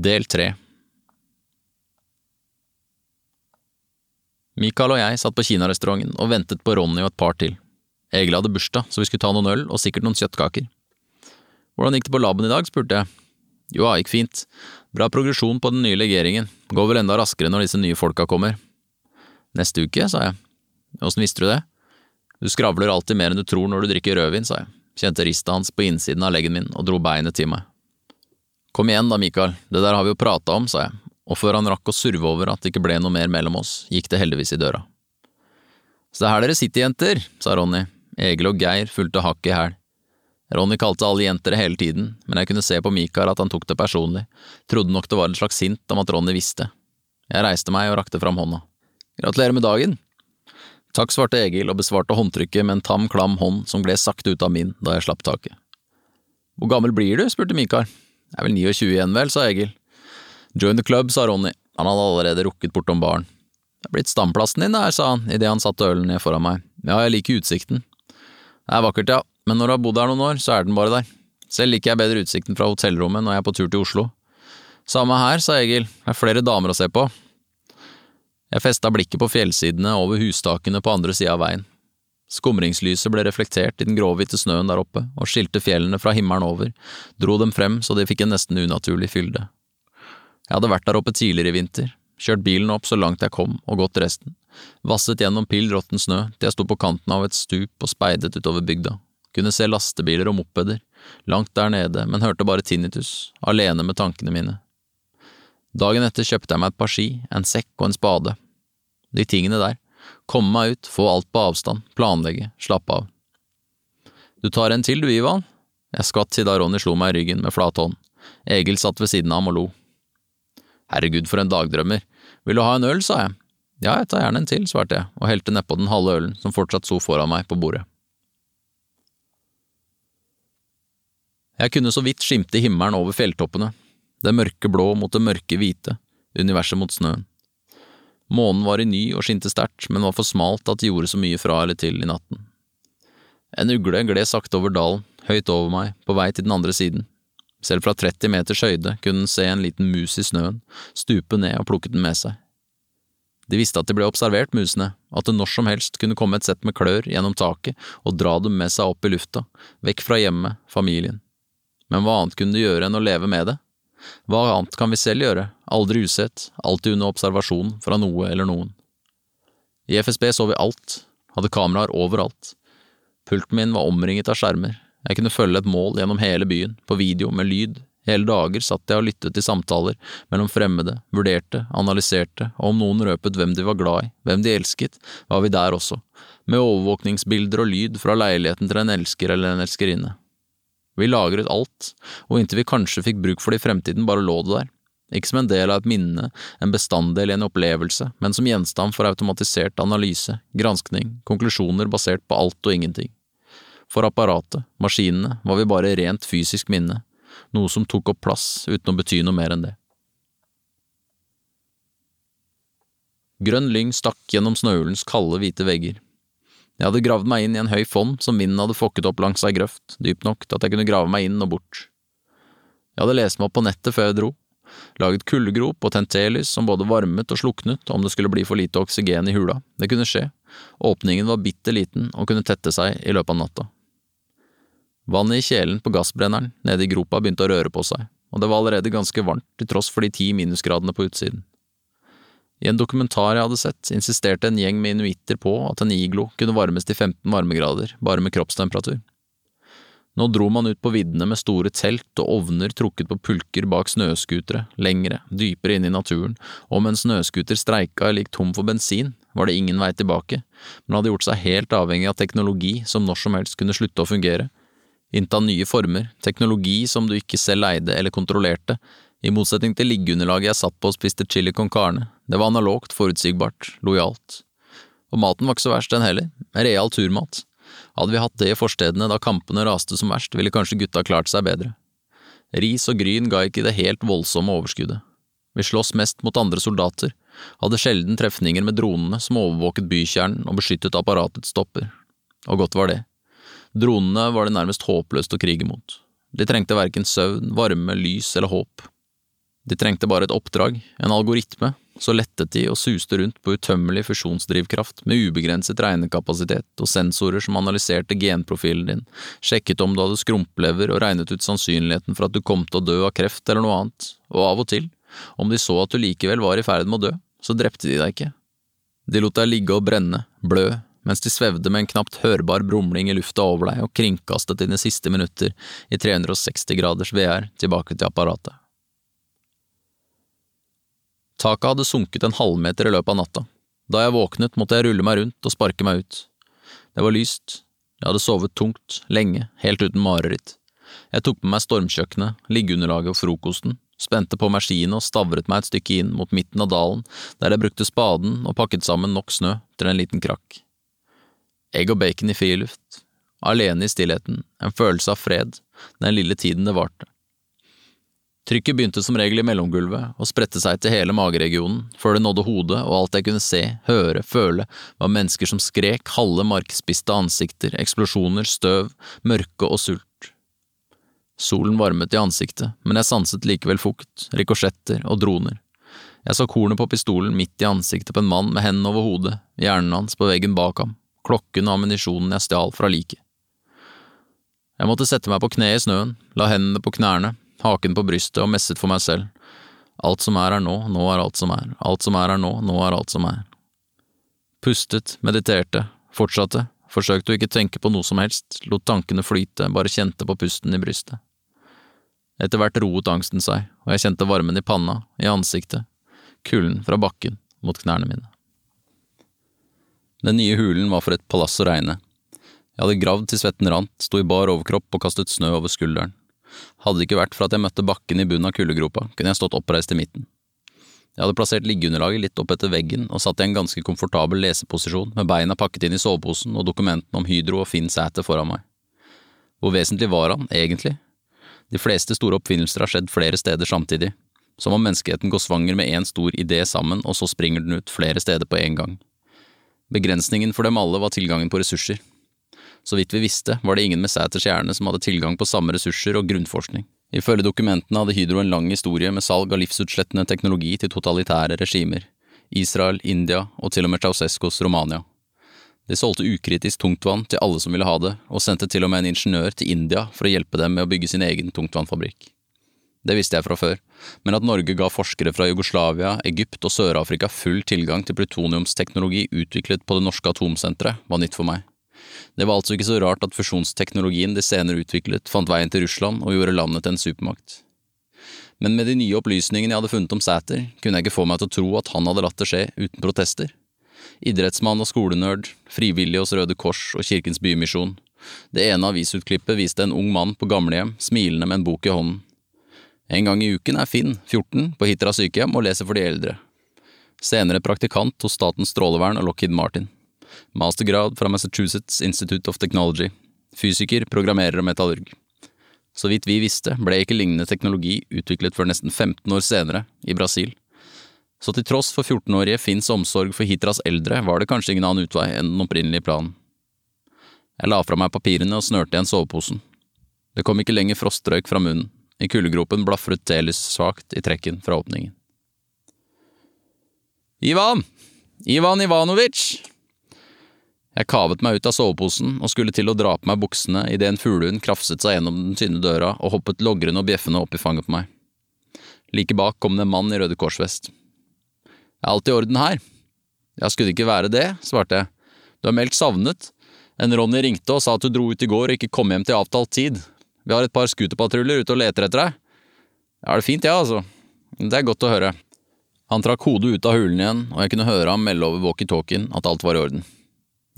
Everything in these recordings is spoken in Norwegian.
Del tre Mikael og jeg satt på kinarestauranten og ventet på Ronny og et par til. Egil hadde bursdag, så vi skulle ta noen øl og sikkert noen kjøttkaker. Hvordan gikk det på laben i dag, spurte jeg. Jo, det gikk fint. Bra progresjon på den nye legeringen. Går vel enda raskere når disse nye folka kommer. Neste uke, sa jeg. Åssen visste du det? Du skravler alltid mer enn du tror når du drikker rødvin, sa jeg. Kjente ristet hans på innsiden av leggen min og dro beinet til meg. Kom igjen da, Mikael, det der har vi jo prata om, sa jeg, og før han rakk å surve over at det ikke ble noe mer mellom oss, gikk det heldigvis i døra. Så det er her dere sitter, jenter, sa Ronny. Egil og Geir fulgte hakk i hæl. Ronny kalte alle jenter hele tiden, men jeg kunne se på Mikael at han tok det personlig, trodde nok det var et slags hint om at Ronny visste. Jeg reiste meg og rakte fram hånda. Gratulerer med dagen! Takk, svarte Egil og besvarte håndtrykket med en tam, klam hånd som gled sakte ut av min da jeg slapp taket. Hvor gammel blir du? spurte Mikael. Jeg er vel 29 igjen, vel, sa Egil. Join the club, sa Ronny, han hadde allerede rukket bortom baren. Det er blitt stamplassen din der, sa han idet han satte ølen ned foran meg. Ja, jeg liker utsikten. Det er vakkert, ja, men når du har bodd her noen år, så er den bare der. Selv liker jeg bedre utsikten fra hotellrommet når jeg er på tur til Oslo. Samme her, sa Egil, det er flere damer å se på. Jeg festa blikket på fjellsidene over hustakene på andre sida av veien. Skumringslyset ble reflektert i den gråhvite snøen der oppe, og skilte fjellene fra himmelen over, dro dem frem så de fikk en nesten unaturlig fylde. Jeg hadde vært der oppe tidligere i vinter, kjørt bilen opp så langt jeg kom og gått resten, vasset gjennom pill råtten snø til jeg sto på kanten av et stup og speidet utover bygda, kunne se lastebiler og mopeder, langt der nede, men hørte bare tinnitus, alene med tankene mine. Dagen etter kjøpte jeg meg et par ski, en sekk og en spade. De tingene der. Komme meg ut, få alt på avstand, planlegge, slappe av. Du tar en til du, Ivan? Jeg skvatt siden Ronny slo meg i ryggen med flat hånd. Egil satt ved siden av ham og lo. Herregud, for en dagdrømmer. Vil du ha en øl, sa jeg. Ja, jeg tar gjerne en til, svarte jeg og helte nedpå den halve ølen som fortsatt sto foran meg på bordet. Jeg kunne så vidt skimte himmelen over fjelltoppene, det mørke blå mot det mørke hvite, universet mot snøen. Månen var i ny og skinte sterkt, men var for smalt at det gjorde så mye fra eller til i natten. En ugle gled sakte over dalen, høyt over meg, på vei til den andre siden. Selv fra 30 meters høyde kunne den se en liten mus i snøen, stupe ned og plukke den med seg. De visste at de ble observert, musene, at det når som helst kunne komme et sett med klør gjennom taket og dra dem med seg opp i lufta, vekk fra hjemmet, familien. Men hva annet kunne de gjøre enn å leve med det? Hva annet kan vi selv gjøre, aldri usett, alltid under observasjon fra noe eller noen. I FSB så vi alt, hadde kameraer overalt. Pulten min var omringet av skjermer, jeg kunne følge et mål gjennom hele byen, på video, med lyd, hele dager satt jeg og lyttet til samtaler mellom fremmede, vurderte, analyserte, og om noen røpet hvem de var glad i, hvem de elsket, var vi der også, med overvåkningsbilder og lyd fra leiligheten til en elsker eller en elskerinne. Vi lagret alt, og inntil vi kanskje fikk bruk for det i fremtiden, bare lå det der. Ikke som en del av et minne, en bestanddel i en opplevelse, men som gjenstand for automatisert analyse, granskning, konklusjoner basert på alt og ingenting. For apparatet, maskinene, var vi bare rent fysisk minne, noe som tok opp plass uten å bety noe mer enn det. Grønn lyng stakk gjennom snøhulens kalde, hvite vegger. Jeg hadde gravd meg inn i en høy fonn som vinden hadde fokket opp langs ei grøft, dypt nok til at jeg kunne grave meg inn og bort. Jeg hadde lest meg opp på nettet før jeg dro, laget kullgrop og tent telys som både varmet og sluknet om det skulle bli for lite oksygen i hula, det kunne skje, åpningen var bitte liten og kunne tette seg i løpet av natta. Vannet i kjelen på gassbrenneren nede i gropa begynte å røre på seg, og det var allerede ganske varmt til tross for de ti minusgradene på utsiden. I en dokumentar jeg hadde sett, insisterte en gjeng med inuitter på at en iglo kunne varmes til 15 varmegrader, bare med kroppstemperatur. Nå dro man ut på viddene med store telt og ovner trukket på pulker bak snøscootere, lengre, dypere inn i naturen, og om en snøscooter streika gikk tom for bensin, var det ingen vei tilbake, men hadde gjort seg helt avhengig av teknologi som når som helst kunne slutte å fungere, innta nye former, teknologi som du ikke selv eide eller kontrollerte, i motsetning til liggeunderlaget jeg satt på og spiste chili con carne, det var analogt, forutsigbart, lojalt. Og maten var ikke så verst, den heller, real turmat. Hadde vi hatt det i forstedene da kampene raste som verst, ville kanskje gutta klart seg bedre. Ris og gryn ga ikke det helt voldsomme overskuddet. Vi sloss mest mot andre soldater, hadde sjelden trefninger med dronene som overvåket bykjernen og beskyttet apparatets stopper. Og godt var det. Dronene var det nærmest håpløst å krige mot. De trengte verken søvn, varme, lys eller håp. De trengte bare et oppdrag, en algoritme, så lettet de og suste rundt på utømmelig fusjonsdrivkraft med ubegrenset regnekapasitet og sensorer som analyserte genprofilen din, sjekket om du hadde skrumplever og regnet ut sannsynligheten for at du kom til å dø av kreft eller noe annet, og av og til, om de så at du likevel var i ferd med å dø, så drepte de deg ikke. De lot deg ligge og brenne, blø, mens de svevde med en knapt hørbar brumling i lufta over deg og kringkastet dine siste minutter i 360 graders VR tilbake til apparatet. Taket hadde sunket en halvmeter i løpet av natta. Da jeg våknet, måtte jeg rulle meg rundt og sparke meg ut. Det var lyst, jeg hadde sovet tungt, lenge, helt uten mareritt. Jeg tok med meg stormkjøkkenet, liggeunderlaget og frokosten, spente på maskinen og stavret meg et stykke inn mot midten av dalen, der jeg brukte spaden og pakket sammen nok snø til en liten krakk. Egg og bacon i friluft, alene i stillheten, en følelse av fred, den lille tiden det varte. Trykket begynte som regel i mellomgulvet og spredte seg til hele mageregionen, før det nådde hodet, og alt jeg kunne se, høre, føle, var mennesker som skrek, halve markspiste ansikter, eksplosjoner, støv, mørke og sult. Solen varmet i ansiktet, men jeg sanset likevel fukt, rikosjetter og droner. Jeg så kornet på pistolen midt i ansiktet på en mann med hendene over hodet, hjernen hans på veggen bak ham, klokken og ammunisjonen jeg stjal fra liket. Jeg måtte sette meg på kne i snøen, la hendene på knærne, haken på brystet og messet for meg selv. Alt som er er nå, nå er alt som er, alt som er er nå, nå er alt som er. Pustet, mediterte, fortsatte, forsøkte å ikke tenke på noe som helst, lot tankene flyte, bare kjente på pusten i brystet. Etter hvert roet angsten seg, og jeg kjente varmen i panna, i ansiktet, kulden fra bakken mot knærne mine. Den nye hulen var for et palass å regne. Jeg hadde gravd til svetten rant, sto i bar overkropp og kastet snø over skulderen. Hadde det ikke vært for at jeg møtte bakken i bunnen av kuldegropa, kunne jeg stått oppreist i midten. Jeg hadde plassert liggeunderlaget litt opp etter veggen og satt i en ganske komfortabel leseposisjon med beina pakket inn i soveposen og dokumentene om Hydro og Finn Sæter foran meg. Hvor vesentlig var han, egentlig? De fleste store oppfinnelser har skjedd flere steder samtidig, som om menneskeheten går svanger med én stor idé sammen, og så springer den ut flere steder på en gang. Begrensningen for dem alle var tilgangen på ressurser. Så vidt vi visste, var det ingen med Sæters hjerne som hadde tilgang på samme ressurser og grunnforskning. Ifølge dokumentene hadde Hydro en lang historie med salg av livsutslettende teknologi til totalitære regimer. Israel, India og til og med Ceaucescos Romania. De solgte ukritisk tungtvann til alle som ville ha det, og sendte til og med en ingeniør til India for å hjelpe dem med å bygge sin egen tungtvannfabrikk. Det visste jeg fra før, men at Norge ga forskere fra Jugoslavia, Egypt og Sør-Afrika full tilgang til plutoniumsteknologi utviklet på det norske atomsenteret, var nytt for meg. Det var altså ikke så rart at fusjonsteknologien de senere utviklet, fant veien til Russland og gjorde landet til en supermakt. Men med de nye opplysningene jeg hadde funnet om Sæter, kunne jeg ikke få meg til å tro at han hadde latt det skje uten protester. Idrettsmann og skolenerd, frivillig hos Røde Kors og Kirkens Bymisjon. Det ene avisutklippet viste en ung mann på gamlehjem, smilende med en bok i hånden. En gang i uken er Finn, 14, på Hitra sykehjem og leser for de eldre. Senere praktikant hos Statens strålevern og Lockheed Martin mastergrad fra Massachusetts Institute of Technology, fysiker, programmerer og metallurg. Så vidt vi visste, ble ikke lignende teknologi utviklet før nesten 15 år senere, i Brasil. Så til tross for 14-årige Finns omsorg for Hitras eldre, var det kanskje ingen annen utvei enn den opprinnelige planen. Jeg la fra meg papirene og snørte igjen soveposen. Det kom ikke lenger frostrøyk fra munnen, i kuldegropen blafret telys svakt i trekken fra åpningen. Ivan! Ivan Ivanovic! Jeg kavet meg ut av soveposen og skulle til å dra på meg buksene idet en fuglehund krafset seg gjennom den tynne døra og hoppet logrende og bjeffende opp i fanget på meg. Like bak kom det en mann i Røde Kors-vest. Er alt i orden her. Ja, skulle det ikke være det, svarte jeg. Du er meldt savnet. En Ronny ringte og sa at du dro ut i går og ikke kom hjem til avtalt tid. Vi har et par scooterpatruljer ute og leter etter deg. Jeg har det fint, jeg, ja, altså. Det er godt å høre. Han trakk hodet ut av hulen igjen, og jeg kunne høre ham melde over walkietalkien at alt var i orden.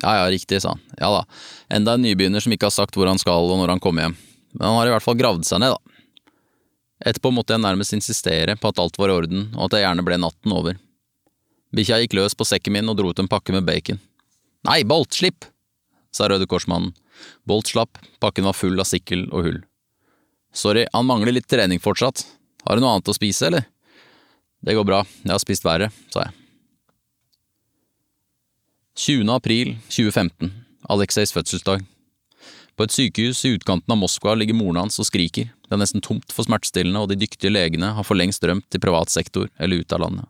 Ja ja, riktig, sa han. Ja da, enda en nybegynner som ikke har sagt hvor han skal og når han kommer hjem. Men han har i hvert fall gravd seg ned, da. Etterpå måtte jeg nærmest insistere på at alt var i orden, og at jeg gjerne ble natten over. Bikkja gikk løs på sekken min og dro ut en pakke med bacon. Nei, Bolt, slipp! sa Røde Kors-mannen. Bolt slapp, pakken var full av sikkel og hull. Sorry, han mangler litt trening fortsatt. Har du noe annet å spise, eller? Det går bra, jeg har spist verre, sa jeg. 20. april 2015, Alexei's fødselsdag. På et sykehus i utkanten av Moskva ligger moren hans og skriker, det er nesten tomt for smertestillende, og de dyktige legene har for lengst rømt til privat sektor eller ut av landet.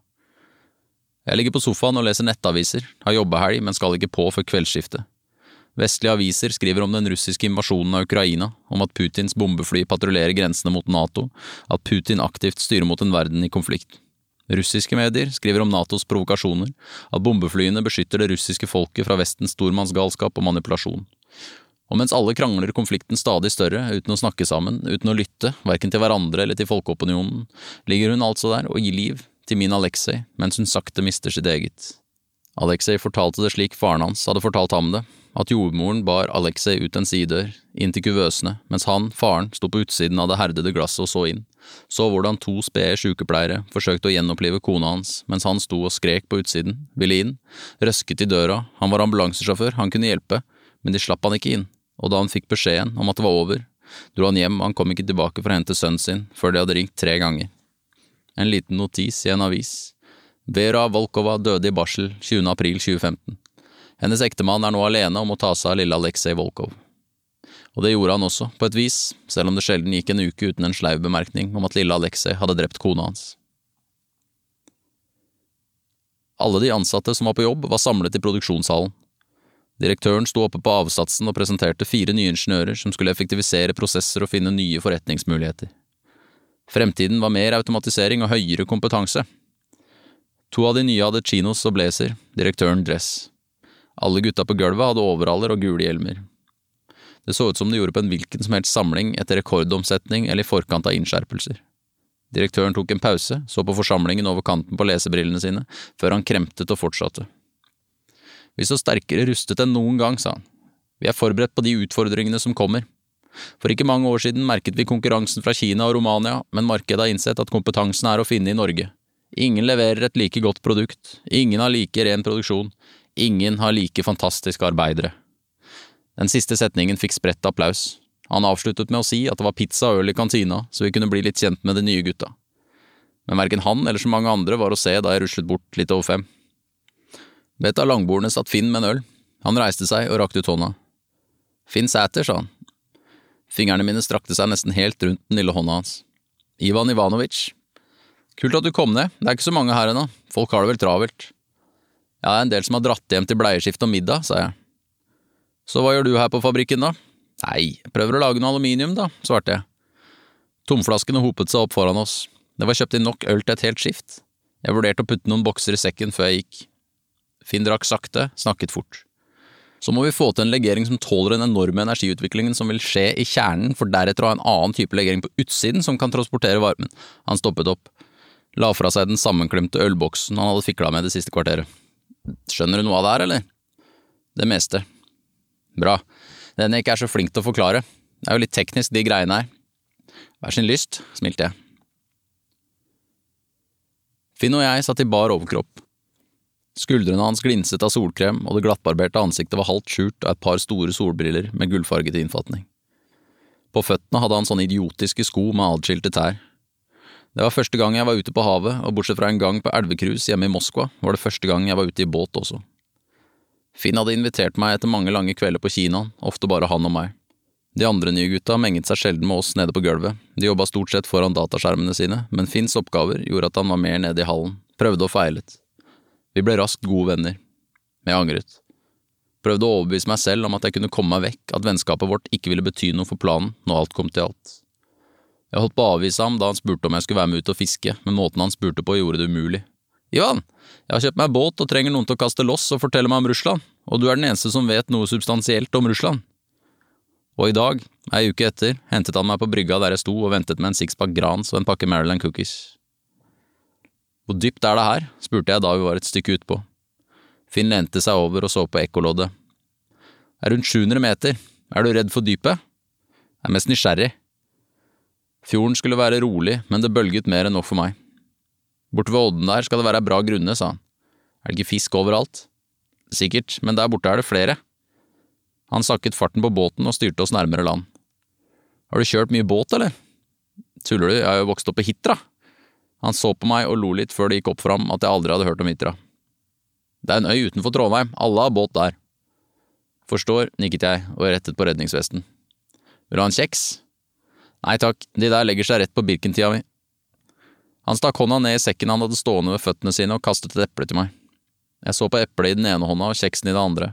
Jeg ligger på sofaen og leser nettaviser, har jobbehelg, men skal ikke på før kveldsskiftet. Vestlige aviser skriver om den russiske invasjonen av Ukraina, om at Putins bombefly patruljerer grensene mot NATO, at Putin aktivt styrer mot en verden i konflikt. Russiske medier skriver om Natos provokasjoner, at bombeflyene beskytter det russiske folket fra Vestens stormannsgalskap og manipulasjon. Og mens alle krangler konflikten stadig større, uten å snakke sammen, uten å lytte, verken til hverandre eller til folkeopinionen, ligger hun altså der og gir liv til min Aleksej mens hun sakte mister sitt eget. Aleksej fortalte det slik faren hans hadde fortalt ham det, at jordmoren bar Aleksej ut en sidedør, inn til kuvøsene, mens han, faren, sto på utsiden av det herdede glasset og så inn, så hvordan to spede sykepleiere forsøkte å gjenopplive kona hans mens han sto og skrek på utsiden, ville inn, røsket i døra, han var ambulansesjåfør, han kunne hjelpe, men de slapp han ikke inn, og da han fikk beskjeden om at det var over, dro han hjem og han kom ikke tilbake for å hente sønnen sin før de hadde ringt tre ganger. En liten notis i en avis. Vera Volkova døde i barsel 20. april 2015. Hennes ektemann er nå alene og må ta seg av lille Aleksej Volkov. Og det gjorde han også, på et vis, selv om det sjelden gikk en uke uten en sleiv bemerkning om at lille Aleksej hadde drept kona hans. Alle de ansatte som var på jobb, var samlet i produksjonshallen. Direktøren sto oppe på avsatsen og presenterte fire nye ingeniører som skulle effektivisere prosesser og finne nye forretningsmuligheter. Fremtiden var mer automatisering og høyere kompetanse. To av de nye hadde chinos og blazer, direktøren dress. Alle gutta på gulvet hadde overaller og gule hjelmer. Det så ut som de gjorde på en hvilken som helst samling etter rekordomsetning eller i forkant av innskjerpelser. Direktøren tok en pause, så på forsamlingen over kanten på lesebrillene sine, før han kremtet og fortsatte. Vi står sterkere rustet enn noen gang, sa han. Vi er forberedt på de utfordringene som kommer. For ikke mange år siden merket vi konkurransen fra Kina og Romania, men markedet har innsett at kompetansen er å finne i Norge. Ingen leverer et like godt produkt, ingen har like ren produksjon, ingen har like fantastiske arbeidere. Den siste setningen fikk spredt applaus. Han avsluttet med å si at det var pizza og øl i kantina, så vi kunne bli litt kjent med de nye gutta. Men verken han eller så mange andre var å se da jeg ruslet bort litt over fem. Ved et av langbordene satt Finn med en øl. Han reiste seg og rakte ut hånda. Finn Sæter, sa han, Fingrene mine strakte seg nesten helt rundt den lille hånda hans. Ivan Ivanovic. Kult at du kom ned, det er ikke så mange her ennå, folk har det vel travelt. Ja, det er en del som har dratt hjem til bleieskift og middag, sa jeg. Så hva gjør du her på fabrikken, da? Nei, prøver å lage noe aluminium, da, svarte jeg. Tomflaskene hopet seg opp foran oss, det var kjøpt inn nok øl til et helt skift. Jeg vurderte å putte noen bokser i sekken før jeg gikk. Finn drakk sakte, snakket fort så må vi få til en legering som tåler den enorme energiutviklingen som vil skje i kjernen, for deretter å ha en annen type legering på utsiden som kan transportere varmen. Han stoppet opp, la fra seg den sammenklemte ølboksen han hadde fikla med det siste kvarteret. Skjønner du noe av det her, eller? Det meste. Bra. Den jeg ikke er så flink til å forklare. Det er jo litt teknisk, de greiene her. Hver sin lyst, smilte jeg. Finn og jeg satt i bar overkropp. Skuldrene hans glinset av solkrem, og det glattbarberte ansiktet var halvt skjult av et par store solbriller med gullfarget innfatning. På føttene hadde han sånne idiotiske sko med adskilte tær. Det var første gang jeg var ute på havet, og bortsett fra en gang på elvekrus hjemme i Moskva, var det første gang jeg var ute i båt også. Finn hadde invitert meg etter mange lange kvelder på kinoen, ofte bare han og meg. De andre nye gutta menget seg sjelden med oss nede på gulvet, de jobba stort sett foran dataskjermene sine, men Finns oppgaver gjorde at han var mer nede i hallen, prøvde og feilet. Vi ble raskt gode venner. Jeg angret. Prøvde å overbevise meg selv om at jeg kunne komme meg vekk, at vennskapet vårt ikke ville bety noe for planen når alt kom til alt. Jeg holdt på å avvise ham da han spurte om jeg skulle være med ut og fiske, men måten han spurte på gjorde det umulig. Ivan, jeg har kjøpt meg båt og trenger noen til å kaste loss og fortelle meg om Russland, og du er den eneste som vet noe substansielt om Russland. Og i dag, ei uke etter, hentet han meg på brygga der jeg sto og ventet med en sixpack Grans og en pakke Maryland cookies. Hvor dypt er det her? spurte jeg da vi var et stykke utpå. Finn lente seg over og så på ekkoloddet. Det er rundt 700 meter. Er du redd for dypet? Jeg er mest nysgjerrig. Fjorden skulle være rolig, men det bølget mer enn nok for meg. Borte ved odden der skal det være bra grunne, sa han. Er det ikke fisk overalt? Sikkert, men der borte er det flere. Han sakket farten på båten og styrte oss nærmere land. Har du kjørt mye båt, eller? Tuller du, jeg har jo vokst opp på Hitra. Han så på meg og lo litt før det gikk opp for ham at jeg aldri hadde hørt om Hitra. Det er en øy utenfor Trondheim, alle har båt der. Forstår, nikket jeg og rettet på redningsvesten. Vil du ha en kjeks? Nei takk, de der legger seg rett på Birkentida mi. Han stakk hånda ned i sekken han hadde stående ved føttene sine og kastet et eple til meg. Jeg så på eplet i den ene hånda og kjeksen i det andre.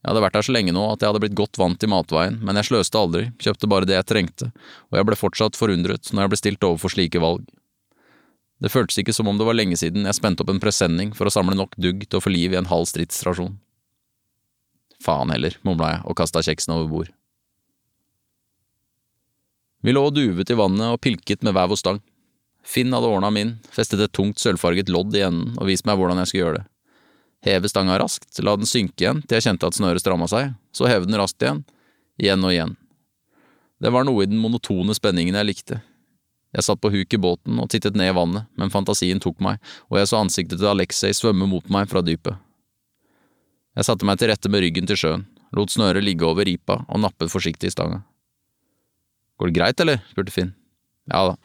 Jeg hadde vært her så lenge nå at jeg hadde blitt godt vant til matveien, men jeg sløste aldri, kjøpte bare det jeg trengte, og jeg ble fortsatt forundret når jeg ble stilt overfor slike valg. Det føltes ikke som om det var lenge siden jeg spente opp en presenning for å samle nok dugg til å få liv i en halv stridsrasjon. Faen heller, mumla jeg og kasta kjeksen over bord. Vi lå og duvet i vannet og pilket med vev og stang. Finn hadde ordna min, festet et tungt sølvfarget lodd i enden og vist meg hvordan jeg skulle gjøre det. Heve stanga raskt, la den synke igjen til jeg kjente at snøret stramma seg, så heve den raskt igjen, igjen og igjen. Det var noe i den monotone spenningen jeg likte. Jeg satt på huk i båten og tittet ned i vannet, men fantasien tok meg, og jeg så ansiktet til Alexei svømme mot meg fra dypet. Jeg satte meg til rette med ryggen til sjøen, lot snøret ligge over ripa og nappet forsiktig i stanga. Går det greit, eller? spurte Finn. Ja da.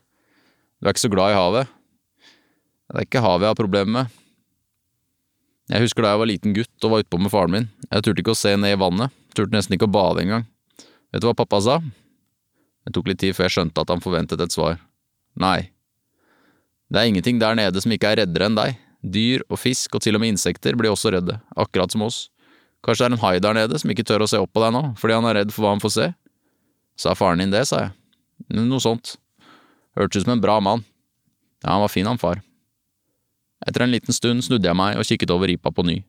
Du er ikke så glad i havet? Det er ikke havet jeg har problemer med. Jeg husker da jeg var liten gutt og var utpå med faren min. Jeg turte ikke å se ned i vannet, turte nesten ikke å bade engang. Vet du hva pappa sa? Det tok litt tid før jeg skjønte at han forventet et svar. Nei. Det er ingenting der nede som ikke er reddere enn deg. Dyr og fisk og til og med insekter blir også redde, akkurat som oss. Kanskje det er en hai der nede som ikke tør å se opp på deg nå, fordi han er redd for hva han får se? Sa faren din det, sa jeg. Noe sånt. Hørtes ut som en bra mann. Ja, han var fin, han far. Etter en liten stund snudde jeg meg og kikket over ripa på ny.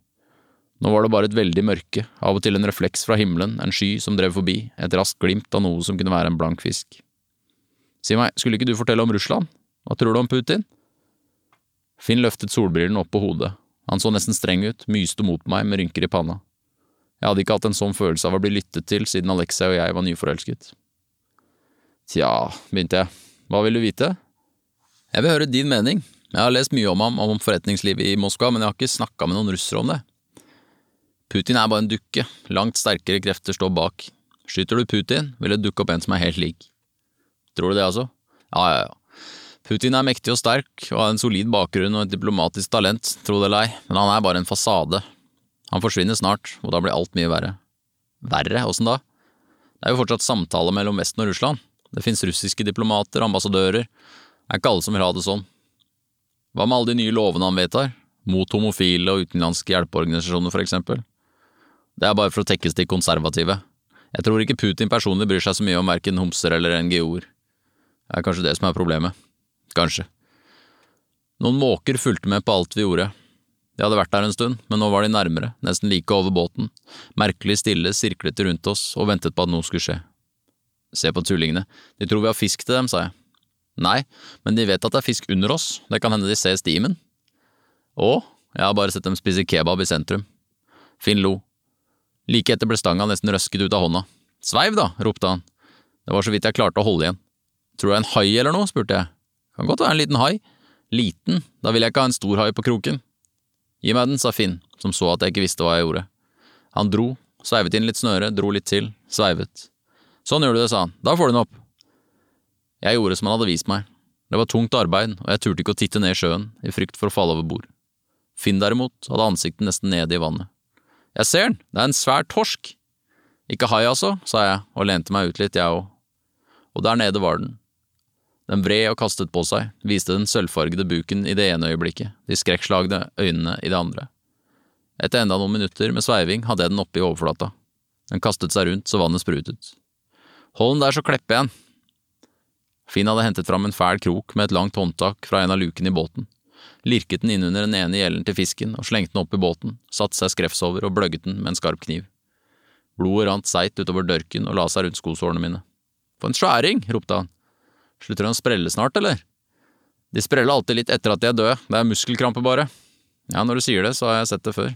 Nå var det bare et veldig mørke, av og til en refleks fra himmelen, en sky som drev forbi, et raskt glimt av noe som kunne være en blank fisk. Si meg, skulle ikke du fortelle om Russland? Hva tror du om Putin? Finn løftet solbrillene opp på hodet. Han så nesten streng ut, myste mot meg med rynker i panna. Jeg hadde ikke hatt en sånn følelse av å bli lyttet til siden Alexei og jeg var nyforelsket. Tja, begynte jeg, hva vil du vite? Jeg vil høre din mening. Jeg har lest mye om ham, om forretningslivet i Moskva, men jeg har ikke snakka med noen russere om det. Putin er bare en dukke, langt sterkere krefter står bak. Skyter du Putin, vil det dukke opp en som er helt lik. Tror du det, altså? Ja, ja, ja. Putin er mektig og sterk og har en solid bakgrunn og et diplomatisk talent, tro det eller ei, men han er bare en fasade. Han forsvinner snart, og da blir alt mye verre. Verre, åssen da? Det er jo fortsatt samtale mellom Vesten og Russland. Det fins russiske diplomater, ambassadører. Det er ikke alle som vil ha det sånn. Hva med alle de nye lovene han vedtar, mot homofile og utenlandske hjelpeorganisasjoner for eksempel? Det er bare for å tekkes de konservative. Jeg tror ikke Putin personlig bryr seg så mye om verken homser eller NGO-er. Det er kanskje det som er problemet. Kanskje. Noen måker fulgte med på alt vi gjorde. De hadde vært der en stund, men nå var de nærmere, nesten like over båten. Merkelig stille sirklet de rundt oss og ventet på at noe skulle skje. Se på tullingene, de tror vi har fisk til dem, sa jeg. Nei, men de vet at det er fisk under oss, det kan hende de ser stimen. Å, jeg har bare sett dem spise kebab i sentrum. Finn lo. Like etter ble stanga nesten røsket ut av hånda. Sveiv, da, ropte han. Det var så vidt jeg klarte å holde igjen. Tror du det er en hai eller noe, spurte jeg. Kan godt være en liten hai. Liten, da vil jeg ikke ha en stor hai på kroken. Gi meg den, sa Finn, som så at jeg ikke visste hva jeg gjorde. Han dro, sveivet inn litt snøre, dro litt til, sveivet. Sånn gjør du det, sa han, da får du den opp. Jeg gjorde som han hadde vist meg. Det var tungt arbeid, og jeg turte ikke å titte ned i sjøen, i frykt for å falle over bord. Finn derimot hadde ansiktet nesten nede i vannet. Jeg ser den, det er en svær torsk. Ikke hai, altså, sa jeg og lente meg ut litt, jeg òg. Og der nede var den. Den vred og kastet på seg, viste den sølvfargede buken i det ene øyeblikket, de skrekkslagne øynene i det andre. Etter enda noen minutter med sveiving hadde jeg den oppe i overflata. Den kastet seg rundt så vannet sprutet. Hold den der, så klipper jeg den, Finn hadde hentet fram en fæl krok med et langt håndtak fra en av lukene i båten, lirket den innunder den ene gjellen til fisken og slengte den opp i båten, satte seg skrevs over og bløgget den med en skarp kniv. Blodet rant seigt utover dørken og la seg rundt skosårene mine. For en skjæring! ropte han. Slutter han å sprelle snart, eller? De spreller alltid litt etter at de er døde, det er muskelkrampe bare. Ja, når du sier det, så har jeg sett det før.